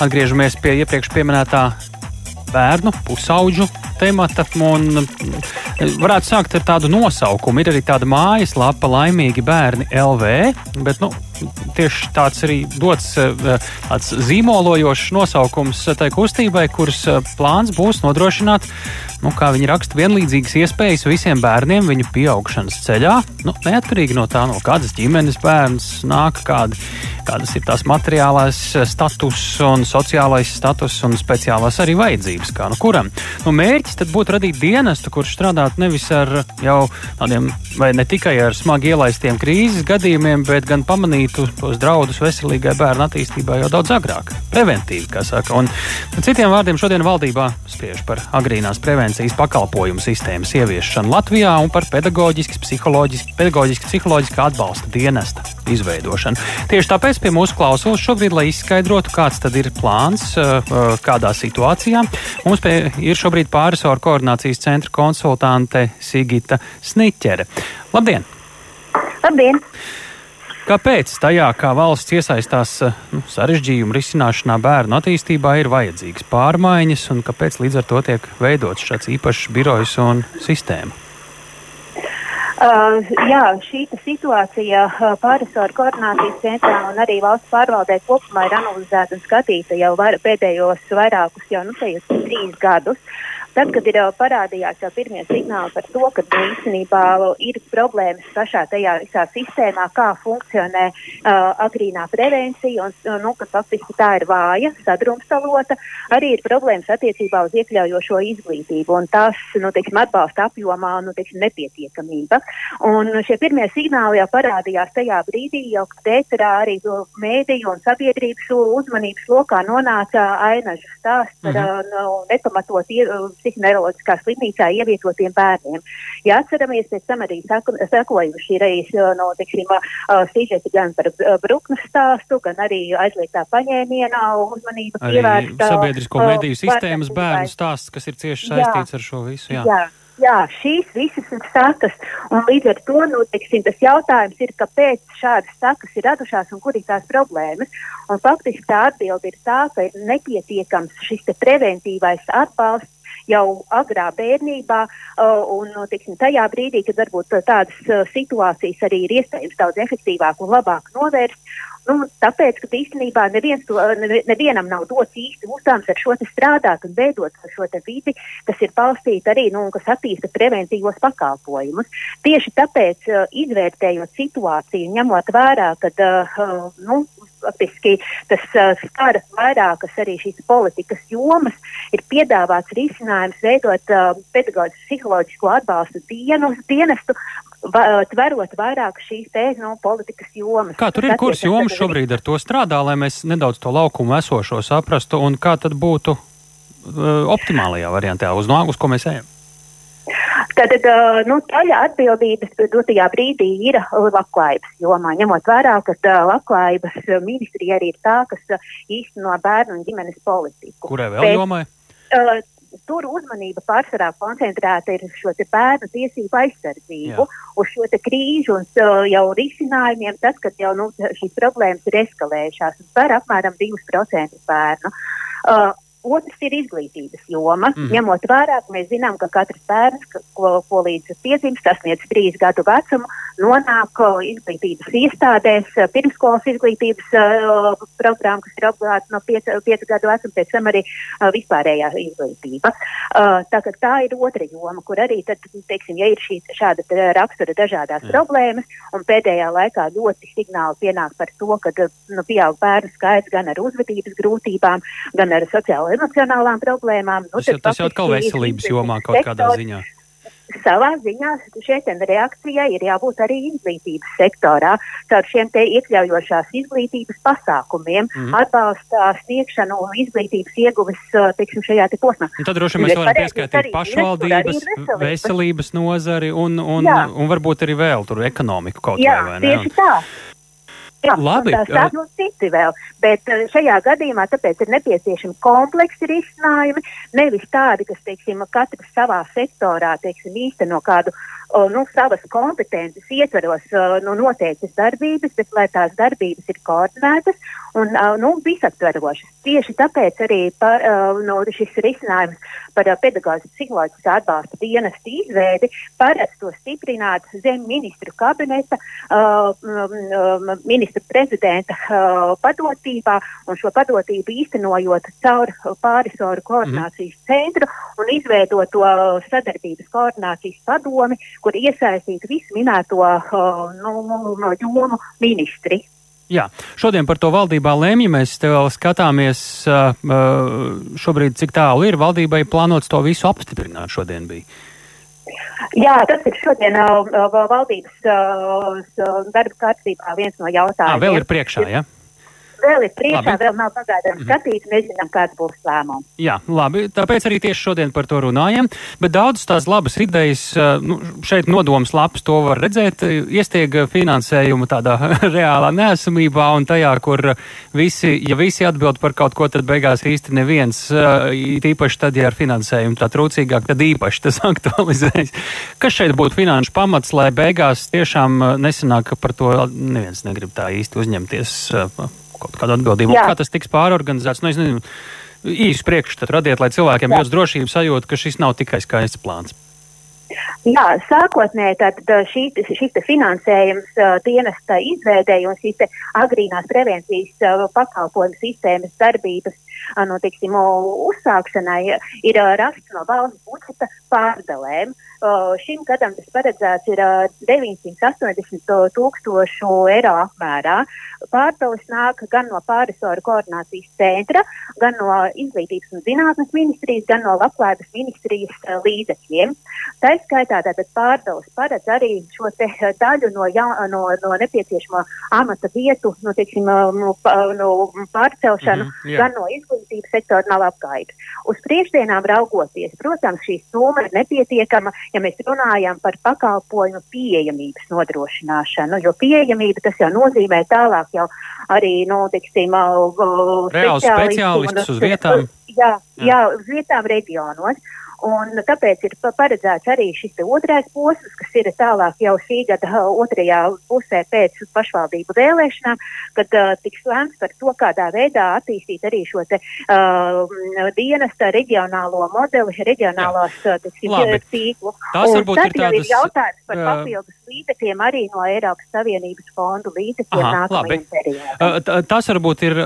atgriežamies pie iepriekš pieminētā bērnu, pusauģu temata. Un, varētu sākt ar tādu nosaukumu. Ir arī tāda mājaslapa, laimīgi bērni LV. Bet, nu, tieši tāds arī dots tāds zīmolojošs nosaukums tai kustībai, kuras plāns būs nodrošināt nu, kā viņi raksta, vienlīdzīgas iespējas visiem bērniem viņu pieaugšanas ceļā. Nu, neatkarīgi no tā, no kādas ģimenes bērns nāk, kāda, kādas ir tās materiālais status un sociālais status un speciālās arī vajadzības, kā nu kuram. Nu, mērķis tad būtu radīt dienestu, kurš strādātu nevis ar jau tādiem, vai ne tikai ar smagi ielaistiem krīzes gadījumiem, bet gan pamanītu tos draudus veselīgai bērnu attīstībai jau daudz agrāk, preventīvi, kā saka. Un, citiem vārdiem šodien valdībā spriež par agrīnās prevencijas pakalpojumu sistēmas ieviešanu Latvijā un par pedagoģiskas, psiholoģiskas, pedagoģiskas, psiholoģiskā atbalsta dienesta izveidošanu. Tieši tāpēc pie mūsu klausulas šobrīd, lai izskaidrotu, kāds tad ir plāns, uh, uh, kādā situācijā, mums pie, ir šobrīd pārisoru koordinācijas centra konsultante Sigita Sniķere. Labdien! Labdien! Kāpēc tajā, kā valsts iesaistās eh, nu, sarežģījumu risināšanā bērnu attīstībā, ir vajadzīgas pārmaiņas un kāpēc līdz ar to tiek veidots šāds īpašs birojs un sistēma? Uh, jā, šī situācija uh, pārisoru koordinācijas centrā un arī valsts pārvaldē kopumā ir analizēta un skatīta jau var, pēdējos vairākus, jau nu, trīs gadus. Tad, kad ir parādījās jau pirmie signāli par to, ka nu, īstenībā ir problēmas pašā tajā visā sistēmā, kā funkcionē uh, agrīnā prevencija, un nu, ka faktiski tā ir vāja, sadrumstalota, arī ir problēmas attiecībā uz iekļaujošo izglītību un tās nu, teiksim, atbalsta apjomā nu, teiksim, nepietiekamība. Un šie pirmie signāli jau parādījās tajā brīdī, jau kad ēterā arī mēdīju un sabiedrības uzmanības lokā nonāca ainažu stāsts par mm -hmm. nu, nepamatot psihoneiroloģiskā slimnīcā ievietotiem bērniem. Ja atceramies, pēc tam arī sekojuši reiz no, teiksim, sīžeti gan par Bruknes stāstu, gan arī aizliegtā paņēmienā uzmanība pievērsta. Sabiedrisko mediju sistēmas bērnu stāsts, kas ir cieši saistīts jā, ar šo visu. Jā. Jā. Jā, šīs visas ir sakas, un līdz ar to nu, teiksim, tas jautājums ir, kāpēc šādas sakas ir radušās un kur ir tās problēmas. Un faktiski tā atbilde ir tā, ka ir nepietiekams šis preventīvais atbalsts jau agrā bērnībā, un tiksim, tajā brīdī, kad varbūt tādas situācijas arī ir iespējams daudz efektīvāk un labāk novērst. Nu, tāpēc, ka īstenībā neviens to, nevienam nav dots īsti uzdevums ar šo strādāt un veidot šo vidi, kas ir balstīta arī, nu, kas attīsta preventīvos pakalpojumus. Tieši tāpēc, uh, izvērtējot situāciju, ņemot vērā, ka uh, nu, faktiski tas uh, skar vairākas arī šīs politikas jomas, ir piedāvāts risinājums veidot uh, pedagoģisku psiholoģisko atbalstu dienu, dienestu, va, tverot vairāk šīs te, no, politikas jomas. Kā tur ir, kuras jomas šobrīd ar to strādā, lai mēs nedaudz to laukumu esošo saprastu, un kā tad būtu uh, optimālajā variantā, uz, uz ko mēs ejam? Tātad nu, daļa atbildības dotajā brīdī ir labklājības jomā, ņemot vērā, ka labklājības ministrija arī ir tā, kas īsteno bērnu un ģimenes politiku. Kurai vēl Bet, jomai? Tur uzmanība pārsvarā koncentrēta ir šo bērnu tiesību aizsardzību, Jā. uz šo krīžu un uh, jau risinājumiem, tad, kad jau nu, šīs problēmas ir eskalējušās, un par apmēram 2% bērnu. Uh, Otrs ir izglītības joma. Mm. Ņemot vērā, ka mēs zinām, ka katrs bērns, ko, ko līdz piedzimst, sasniedz trīs gadu vecumu, nonāk izglītības iestādēs, pirmskolas izglītības uh, programma, kas ir obligāti no 5 gadu vecuma, pēc tam arī uh, vispārējā izglītība. Uh, tā, tā ir otra joma, kur arī, tad, teiksim, ja ir šī, šāda rakstura dažādās Jā. problēmas, un pēdējā laikā ļoti signāli pienāk par to, ka nu, pieaug bērnu skaits gan ar uzvedības grūtībām, gan ar sociālo emocionālām problēmām. Nu, tas, tas jau atkal veselības jomā kaut sektors, kādā ziņā. Savā ziņā šeit reakcijai ir jābūt arī izglītības sektorā, caur šiem te iekļaujošās izglītības pasākumiem, mm -hmm. atbalsta sniegšanu un izglītības ieguves, teiksim, šajā te posmā. Un tad droši vien mēs varam pieskaitīt pašvaldības, veselības. veselības nozari un, un, un, un varbūt arī vēl tur ekonomiku kaut Jā, vai, vai ne? Tieši tā. Jā, Labi, tā sāk no citi vēl, bet šajā gadījumā tāpēc ir nepieciešami kompleksi risinājumi, nevis tādi, kas, teiksim, katrs savā sektorā, teiksim, īsteno kādu nu, savas kompetences ietveros nu, noteiktas darbības, bet lai tās darbības ir koordinētas un nu, visaptverošas. Tieši tāpēc arī par, nu, šis risinājums par pedagoģisku psiholoģisku atbalsta dienestu izveidi paredz to stiprināt zem ministru kabineta, ministru prezidenta padotībā un šo padotību īstenojot caur pārisoru koordinācijas mm. centru un izveidot to sadarbības koordinācijas padomi, kur iesaistītu visu minēto nu, no jomu ministri. Jā, šodien par to valdībā lēmja. Mēs te vēl skatāmies, šobrīd cik tālu ir valdībai plānots to visu apstiprināt šodien bija. Jā, tas ir šodien uh, valdības uh, darba kārtībā viens no jautājumiem. À, vēl ir priekšā, jā? Ja? Vēl ir priekšā, labi. vēl nav pagaidām mhm. skatīts, nezinām, kāds būs lēmums. Jā, labi, tāpēc arī tieši šodien par to runājam, bet daudzas tās labas idejas, nu, šeit nodoms labs, to var redzēt, iestiega finansējumu tādā reālā neesamībā un tajā, kur visi, ja visi atbild par kaut ko, tad beigās īsti neviens, īpaši tad, ja ar finansējumu tā trūcīgāk, tad īpaši tas aktualizējas. Kas šeit būtu finanšu pamats, lai beigās tiešām nesanāk, par to neviens negrib tā īsti uzņemties? Kaut kādu atbildību. Kā tas tiks pārorganizēts? Nu, es nezinu, īsu priekšstatu radiet, lai cilvēkiem būtu drošības sajūta, ka šis nav tikai skaists plāns. Jā, sākotnēji tātad šī, šis finansējums dienesta izveidēja un šīs agrīnās prevencijas pakalpojumu sistēmas darbības nu, tiksim, uzsākšanai ir uh, rasts no valsts budžeta pārdalēm. Šim gadam tas paredzēts ir uh, 980 tūkstošu eiro apmērā. Pārdales nāk gan no pārisoru koordinācijas centra, gan no izglītības un zinātnes ministrijas, gan no labklājības ministrijas uh, līdzekļiem. Tā skaitā tātad pārdales paredz arī šo uh, daļu no, jā, no, no nepieciešamo amata vietu, no, teiksim, uh, no, no pārcelšanu, mm -hmm, gan no izglītības sektora nav apgājības. Uz priekšdienām raugoties, protams, šī summa ir nepietiekama, ja mēs runājam par pakalpojumu pieejamības nodrošināšanu, jo pieejamība tas jau nozīmē tālāk jau arī, nu, teiksim, speciālistus uz vietām. Jā, jā. jā, uz vietām reģionos. Un tāpēc ir paredzēts arī šis otrais posms, kas ir tālāk jau šī gada otrajā pusē pēc pašvaldību vēlēšanām, kad uh, tiks lēmts par to, kādā veidā attīstīt arī šo te, uh, dienesta reģionālo modeli, reģionālās tiksim, tīklu. Tas varbūt ir tādas... ir jautājums par uh, papildus līdzekļiem arī no Eiropas Savienības fondu līdzekļiem nākamajam periodam. Tas varbūt ir,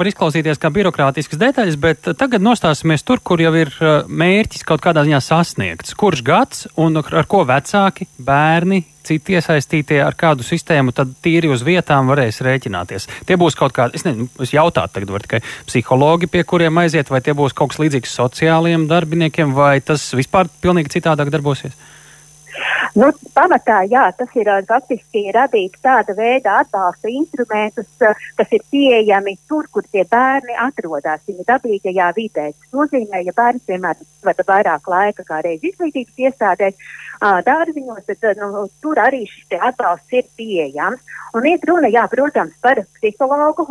var izklausīties kā birokrātiskas detaļas, bet tagad nostāsimies tur, kur jau ir mērķis kaut kādā ziņā sasniegts. Kurš gads un ar ko vecāki, bērni, citi iesaistītie ar kādu sistēmu, tad tīri uz vietām varēs rēķināties. Tie būs kaut kādi, es nezinu, es jautātu tagad, var tikai psihologi, pie kuriem aiziet, vai tie būs kaut kas līdzīgs sociālajiem darbiniekiem, vai tas vispār pilnīgi citādāk darbosies? Nu, pamatā, jā, tas ir faktiski radīt tāda veida atbalsta instrumentus, kas ir pieejami tur, kur tie bērni atrodas viņa dabīgajā vidē. Tas nozīmē, ja bērns, piemēram, vada vairāk laika kā reiz izglītības iestādēs, dārziņos, tad nu, tur arī šis atbalsts ir pieejams. Un iet runa, jā, protams, par psihologu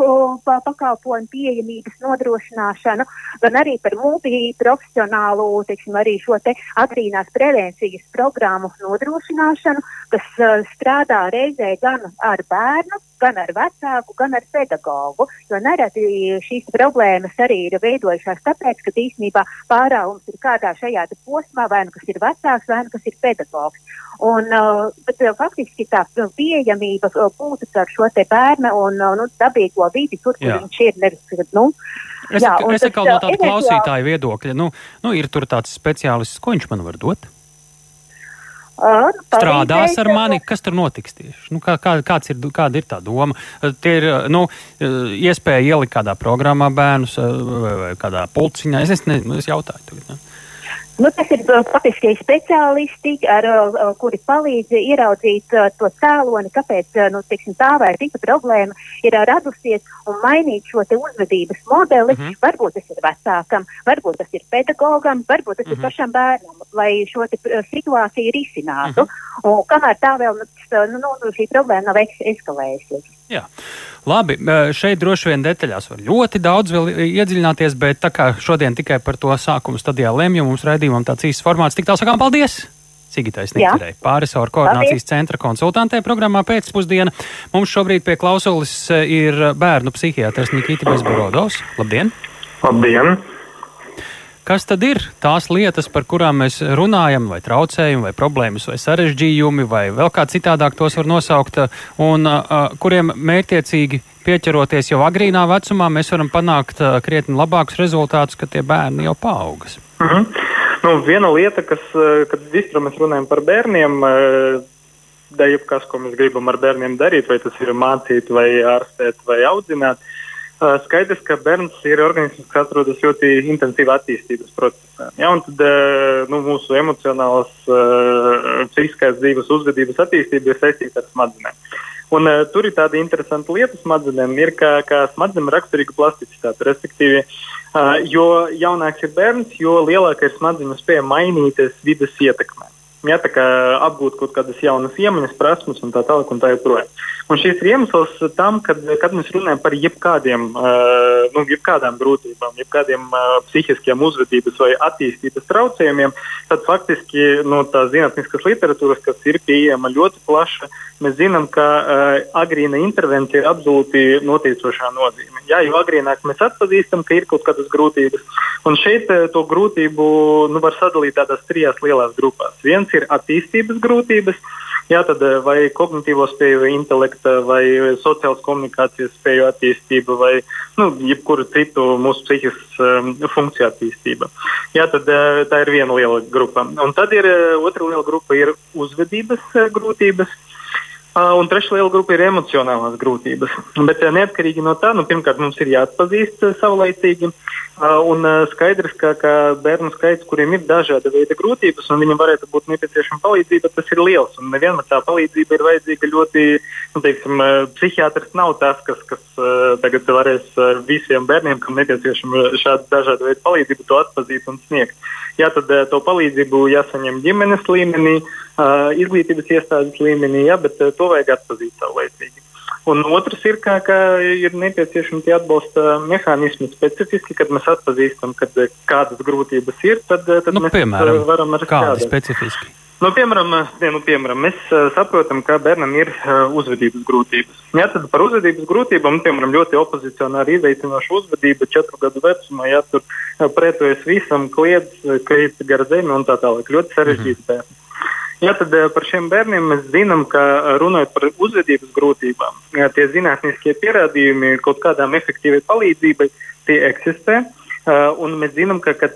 pakalpojumu pieejamības nodrošināšanu, gan arī par multiprofesionālu, teiksim, arī šo te agrīnās prevencijas programmu nodrošināšanu, kas uh, strādā reizē gan ar bērnu, gan ar vecāku, gan ar pedagogu. Jo nereti šīs problēmas arī ir veidojušās tāpēc, ka īstenībā pārāvums ir kādā šajā posmā, vai nu kas ir vecāks, vai nu kas ir pedagogs. Un, uh, bet, uh, faktiski tā pieejamība uh, būtu ar šo te bērnu un uh, nu, dabīgo vidi, tur, kur Jā. viņš ir. Nevis, nu, Es, jā, es atkal no tāda klausītāja viedokļa, nu, nu, ir tur tāds speciālists, ko viņš man var dot? Uh, strādās ar mani, kas tur notiks tieši? Nu, kā, kā, kāds ir, kāda ir tā doma? Tie ir nu, iespēja ielikt kādā programmā bērnus vai, vai kādā pulciņā. Es, es, ne, es jautāju tagad. Ne? Nu, tas ir faktiski speciālisti, ar, ar, kuri palīdz ieraudzīt uh, to cēloni, kāpēc uh, nu, tiksim, tā vai cita problēma ir uh, radusies un mainīt šo uzvedības modeli. Mm -hmm. Varbūt tas ir vecākam, varbūt tas ir pedagogam, varbūt tas mm -hmm. ir mhm. pašam bērnam, lai šo te, situāciju risinātu. Mm -hmm. Un kamēr tā vēl nu, nu, šī problēma nav eskalējusies. Jā. Labi, šeit droši vien detaļās var ļoti daudz vēl iedziļināties, bet tā kā šodien tikai par to sākuma stadijā lemju, mums raidījumam tāds īsts formāts, tik tālu sakām paldies! Sigitais Nicerei, pārisoru koordinācijas Paldies. centra konsultantē programmā pēcpusdiena. Mums šobrīd pie klausulis ir bērnu psihiatrs Nikita Bezborodovs. Labdien! Labdien! Kas tad ir tās lietas, par kurām mēs runājam, vai traucējumi, vai problēmas, vai sarežģījumi, vai vēl kā citādāk tos var nosaukt, un uh, kuriem mērķiecīgi pieķeroties jau agrīnā vecumā, mēs varam panākt uh, krietni labākus rezultātus, kad tie bērni jau paaugas? Uh mhm. -huh. nu, viena lieta, kas, kad vispār mēs runājam par bērniem, da jebkas, ko mēs gribam ar bērniem darīt, vai tas ir mācīt, vai ārstēt, vai audzināt, uh, Skaidrs, ka bērns ir organisms, kas atrodas ļoti intensīvā attīstības procesā. Ja, tad, nu, mūsu emocionālās, psihiskās dzīves uzvedības attīstība ir saistīta ar smadzenēm. Un, tur ir tāda interesanta lieta smadzenēm, ir, ka, ka smadzenēm ir raksturīga plasticitāte. Respektīvi, jo jaunāks ir bērns, jo lielāka ir smadzeņu spēja mainīties vidas ietekmē. Ja, apgūt kaut kādas jaunas iemaņas, prasmes un tā tālāk un tā joprojām. Un šis ir iemesls tam, kad, kad mēs runājam par jebkādiem, uh, nu, jebkādām grūtībām, jebkādiem uh, psihiskiem uzvedības vai attīstības traucējumiem, tad faktiski no nu, tās zinātniskas literatūras, kas ir pieejama ļoti plaša, mēs zinām, ka uh, agrīna intervencija ir absolūti noteicošā nozīme. Jā, jo agrīnāk mēs atpazīstam, ka ir kaut kādas grūtības. Un šeit uh, to grūtību nu, var sadalīt tādās trijās lielās grupās. Viens ir attīstības grūtības, jā, tad eh, vai kognitīvo spēju, intelekta vai sociālas komunikācijas spēju attīstība vai nu, jebkuru citu mūsu psihiskas um, funkciju attīstība. Jā, tad uh, tā ir viena liela grupa. Un tad ir uh, otra liela grupa uzvedības grūtības. Uh, un trešā liela grupa ir emocionālās grūtības. Bet uh, neatkarīgi no tā, nu, pirmkārt, mums ir jāatpazīst uh, savlaicīgi. Un skaidrs, ka, ka bērnu skaits, kuriem ir dažāda veida grūtības, un viņam varētu būt nepieciešama palīdzība, tas ir liels. Un nevienmēr tā palīdzība ir vajadzīga ļoti, nu, teiksim, psihiatrs nav tas, kas, kas tagad varēs visiem bērniem, kam nepieciešama šāda dažāda veida palīdzība, to atpazīt un sniegt. Jā, tad to palīdzību jāsaņem ģimenes līmenī, izglītības iestādes līmenī, jā, bet to vajag atpazīt savlaicīgi. Un otrs ir, ka, ka ir nepieciešami tie atbalsta mehānismi specifiski, kad mēs atpazīstam, kad kādas grūtības ir, tad, tad nu, mēs piemēram, varam arī kādi specifiski. Nu, piemēram, ne, nu, piemēram, mēs uh, saprotam, ka bērnam ir uh, uzvedības grūtības. Jā, tad par uzvedības grūtībām, nu, piemēram, ļoti opozicionāri izaicinoša uzvedība četru gadu vecumā, ja tur uh, pretojas visam, kliedz, krīt gar zemi un tā tālāk. Ļoti sarežģīti mm -hmm. Jā, tad eh, par šiem bērniem mēs zinām, ka eh, runājot par uzvedības grūtībām, tie zinātniskie pierādījumi kaut kādām efektīvai palīdzībai, eksistē. Un mēs zinām, ka, ka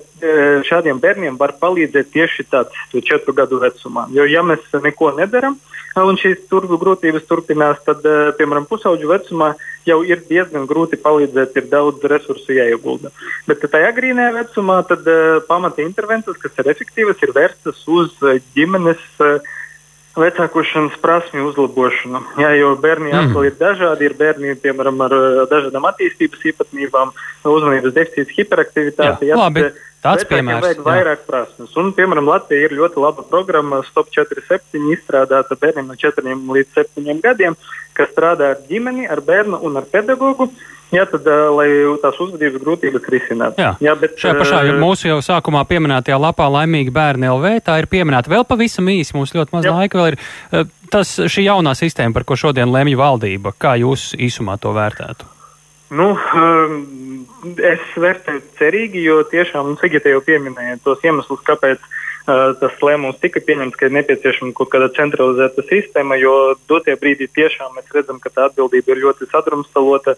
šādiem bērniem var palīdzēt tieši tāds četru gadu vecumā. Jo, ja mēs neko nedaram, un šīs turbu grūtības turpinās, tad, piemēram, pusauģu vecumā jau ir diezgan grūti palīdzēt, ir daudz resursu jāiegulda. Bet tajā agrīnajā vecumā tad pamata intervences, kas ir efektīvas, ir vērstas uz ģimenes vecākošanas prasmju uzlabošanu. Jā, jo bērni mm. atkal ir dažādi. Ir bērni, piemēram, ar dažādām attīstības īpatnībām, uzmanības deficīts, hiperaktivitāte. Jā, jā, labi. Tāds piemērs. Vajag vairāk prasmes. Un, piemēram, Latvija ir ļoti laba programma Stop 47 izstrādāta bērniem no 4 līdz 7 gadiem, kas strādā ar ģimeni, ar bērnu un ar pedagogu. Jā, tad, uh, lai tās uzvedības grūtības risinātu. Jā, Jā bet, šajā pašā uh, mūsu jau sākumā pieminētajā lapā laimīgi bērni LV, tā ir pieminēta vēl pavisam īsi, mums ļoti maz jā. laika vēl ir. Uh, tas šī jaunā sistēma, par ko šodien lemj valdība, kā jūs īsumā to vērtētu? Nu, es vērtēju cerīgi, jo tiešām Sigita jau pieminēja tos iemeslus, kāpēc uh, tas lēmums tika pieņemts, ka ir nepieciešama kaut kāda centralizēta sistēma, jo dotie brīdī tiešām mēs redzam, ka tā atbildība ir ļoti sadrumstalota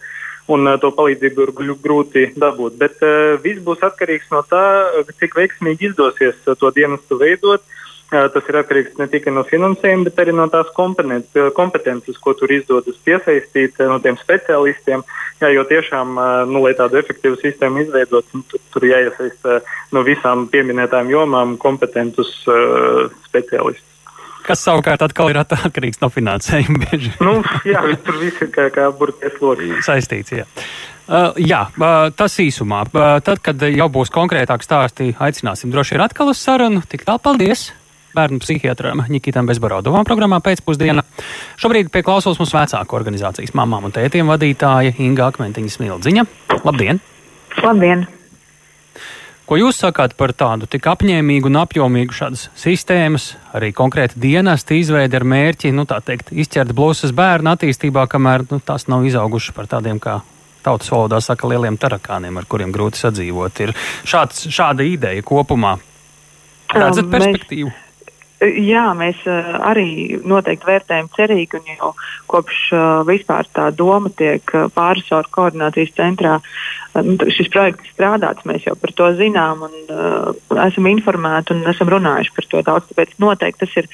un uh, to palīdzību ir grūti dabūt. Bet uh, viss būs atkarīgs no tā, cik veiksmīgi izdosies to dienestu veidot. Tas ir atkarīgs ne tikai no finansējuma, bet arī no tās kompetences, ko tur izdodas piesaistīt no tiem speciālistiem. Jā, jo tiešām, nu, lai tādu efektīvu sistēmu izveidot, nu, tur, tur jāiesaista no visām pieminētām jomām kompetentus uh, speciālistus. Kas savukārt atkal ir atkarīgs no finansējuma. nu, jā, tur viss ir kā, kā burties loks. Saistīts, jā. Uh, jā, uh, tas īsumā. Uh, tad, kad jau būs konkrētāk stāsti, aicināsim droši vien atkal uz sarunu. Tik tālu, paldies! Bērnu psihiatram Nikitam Bezborodovam programmā pēcpusdienā. Šobrīd pie klausos mums vecāku organizācijas mamām un tētiem vadītāja Inga Akmentiņa Smildziņa. Labdien! Labdien! Ko jūs sakāt par tādu tik apņēmīgu un apjomīgu šādas sistēmas, arī konkrēti dienesta izveidi ar mērķi, nu tā teikt, izķert blūzas bērnu attīstībā, kamēr nu, tās nav izaugušas par tādiem kā tautas valodā saka lieliem tarakāniem, ar kuriem grūti sadzīvot. Ir šāds, šāda ideja kopumā. Redzat perspektīvu? Mēs... Jā, mēs uh, arī noteikti vērtējam cerīgi, un jau kopš uh, vispār tā doma tiek uh, pārisoru koordinācijas centrā. Nu, šis projekts strādāts, mēs jau par to zinām un esam informēti un esam runājuši par to daudz. Tāpēc noteikti tas ir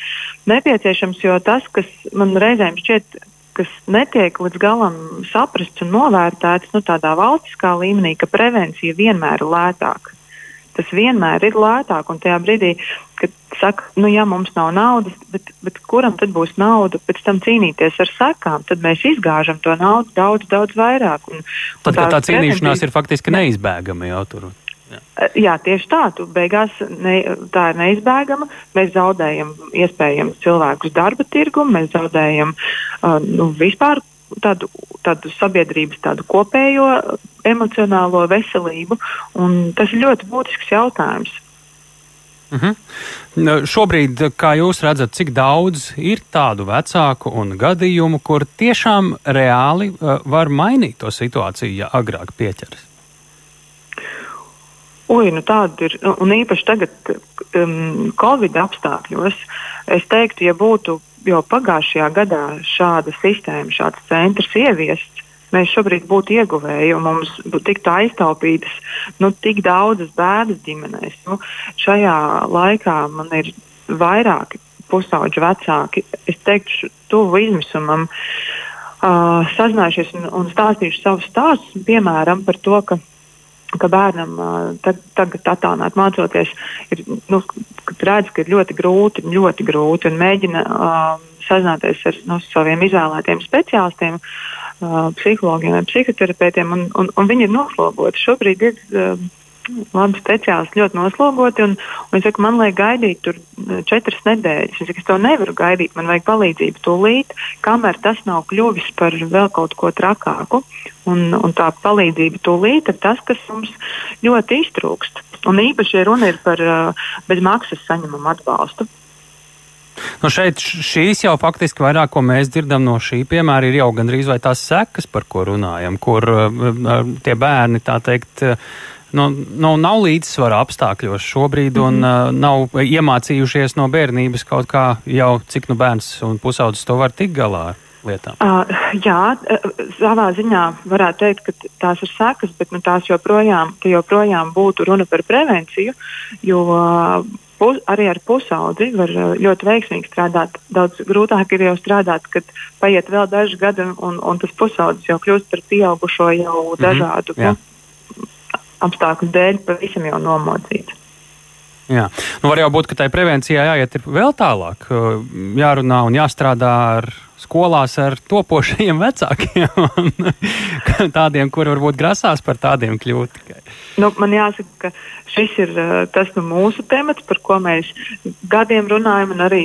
nepieciešams, jo tas, kas man reizēm šķiet kas netiek līdz galam saprasts un novērtēts nu, tādā valstiskā līmenī, ka prevencija vienmēr ir lētāka. Tas vienmēr ir lētāk, un tajā brīdī, kad saka, nu, ja mums nav naudas, bet, bet kuram tad būs nauda pēc tam cīnīties ar sekām, tad mēs izgāžam to naudu daudz, daudz vairāk. Un, tad, un tā, tā cīnīšanās ir faktiski neizbēgama jau tur. Jā. Jā, tieši tā. Tu beigās ne, tā ir neizbēgama. Mēs zaudējam iespējams cilvēkus darba tirgumu, mēs zaudējam uh, nu, vispār tādu, tādu sabiedrības tādu kopējo emocionālo veselību. Tas ir ļoti būtisks jautājums. Uh mhm. -huh. Šobrīd, kā jūs redzat, cik daudz ir tādu vecāku un gadījumu, kur tiešām reāli uh, var mainīt to situāciju, ja agrāk pieķeras? Ui, nu tāda ir. Un īpaši tagad, um, Covid apstākļos, es teiktu, ja būtu jau pagājušajā gadā šāda sistēma, šāds centrs ieviests, mēs šobrīd būtu ieguvēji, jo mums tiktu aiztaupītas nu, tik daudzas bēdas ģimenēs. Nu, šajā laikā man ir vairāki pusauģi vecāki, es teiktu, tuvu izmisumam. Uh, sazinājušies un, un stāstījuši savus stāstus, piemēram, par to, ka ka bērnam tag, tagad attālināt mācoties, ir, nu, redz, ka ir ļoti grūti, ļoti grūti un mēģina uh, sazināties ar nu, saviem izvēlētiem speciālistiem, uh, psihologiem vai psihoterapeitiem, un, un, un viņi ir noslogoti. Šobrīd ir uh, labi speciālisti ļoti noslogoti, un, un viņi saka, man vajag gaidīt tur četras nedēļas. Viņi saka, es to nevaru gaidīt, man vajag palīdzību tūlīt, kamēr tas nav kļuvis par vēl kaut ko trakāku. Un, un tā palīdzība tūlīt ir tas, kas mums ļoti iztrūkst. Un īpaši runa ir par uh, bez maksas saņemamu atbalstu. Nu šeit šīs jau faktiski vairāk, ko mēs dzirdam no šī piemēra, ir jau gandrīz vai tās sekas, par ko runājam, kur uh, tie bērni, tā teikt, uh, nu, nu, nav līdzsvara apstākļos šobrīd un mm -hmm. uh, nav iemācījušies no bērnības kaut kā jau, cik nu bērns un pusaudzis to var tikt galā lietām? Uh, jā, savā ziņā varētu teikt, ka tās ir sekas, bet nu, tās joprojām, joprojām būtu runa par prevenciju, jo uh, pus, arī ar pusaudzi var ļoti veiksmīgi strādāt. Daudz grūtāk ir jau strādāt, kad paiet vēl daži gadi un, un tas pusaudzis jau kļūst par pieaugušo jau mm -hmm, dažādu nu, apstākļu dēļ pavisam jau nomocīts. Jā, nu var jau būt, ka tai prevencijai jāiet vēl tālāk, jārunā un jāstrādā ar skolās ar topošajiem vecākiem, tādiem, kur varbūt grasās par tādiem kļūt. Nu, man jāsaka, ka šis ir uh, tas nu, mūsu temats, par ko mēs gadiem runājam, un arī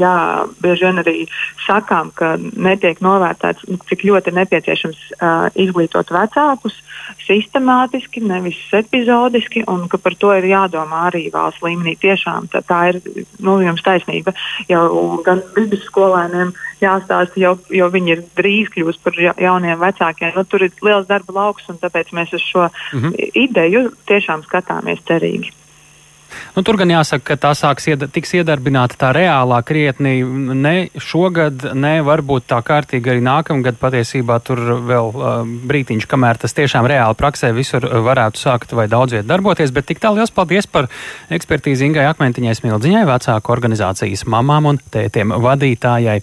jā, bieži vien arī sakām, ka netiek novērtēts, nu, cik ļoti nepieciešams uh, izglītot vecākus sistemātiski, nevis epizodiski, un ka par to ir jādomā arī valsts līmenī. Tiešām tā, tā ir nu, jums taisnība. Jau gan vidusskolēniem jāstāsta, jo, jo viņi ir drīz kļūs par jauniem vecākiem. Nu, tur ir liels darba lauks, un tāpēc mēs uz šo mm -hmm. ideju tiešām skatāmies cerīgi. Nu, tur gan jāsaka, ka tā sāks ied tiks iedarbināta tā reālā krietni ne šogad, ne varbūt tā kārtīgi arī nākamgad. Patiesībā tur vēl uh, brītiņš, kamēr tas tiešām reāli praksē visur varētu sākt vai daudz viet darboties. Bet tik tālu liels paldies par ekspertīzi Ingai Akmentiņai Smildziņai, vecāku organizācijas mamām un tētiem vadītājai.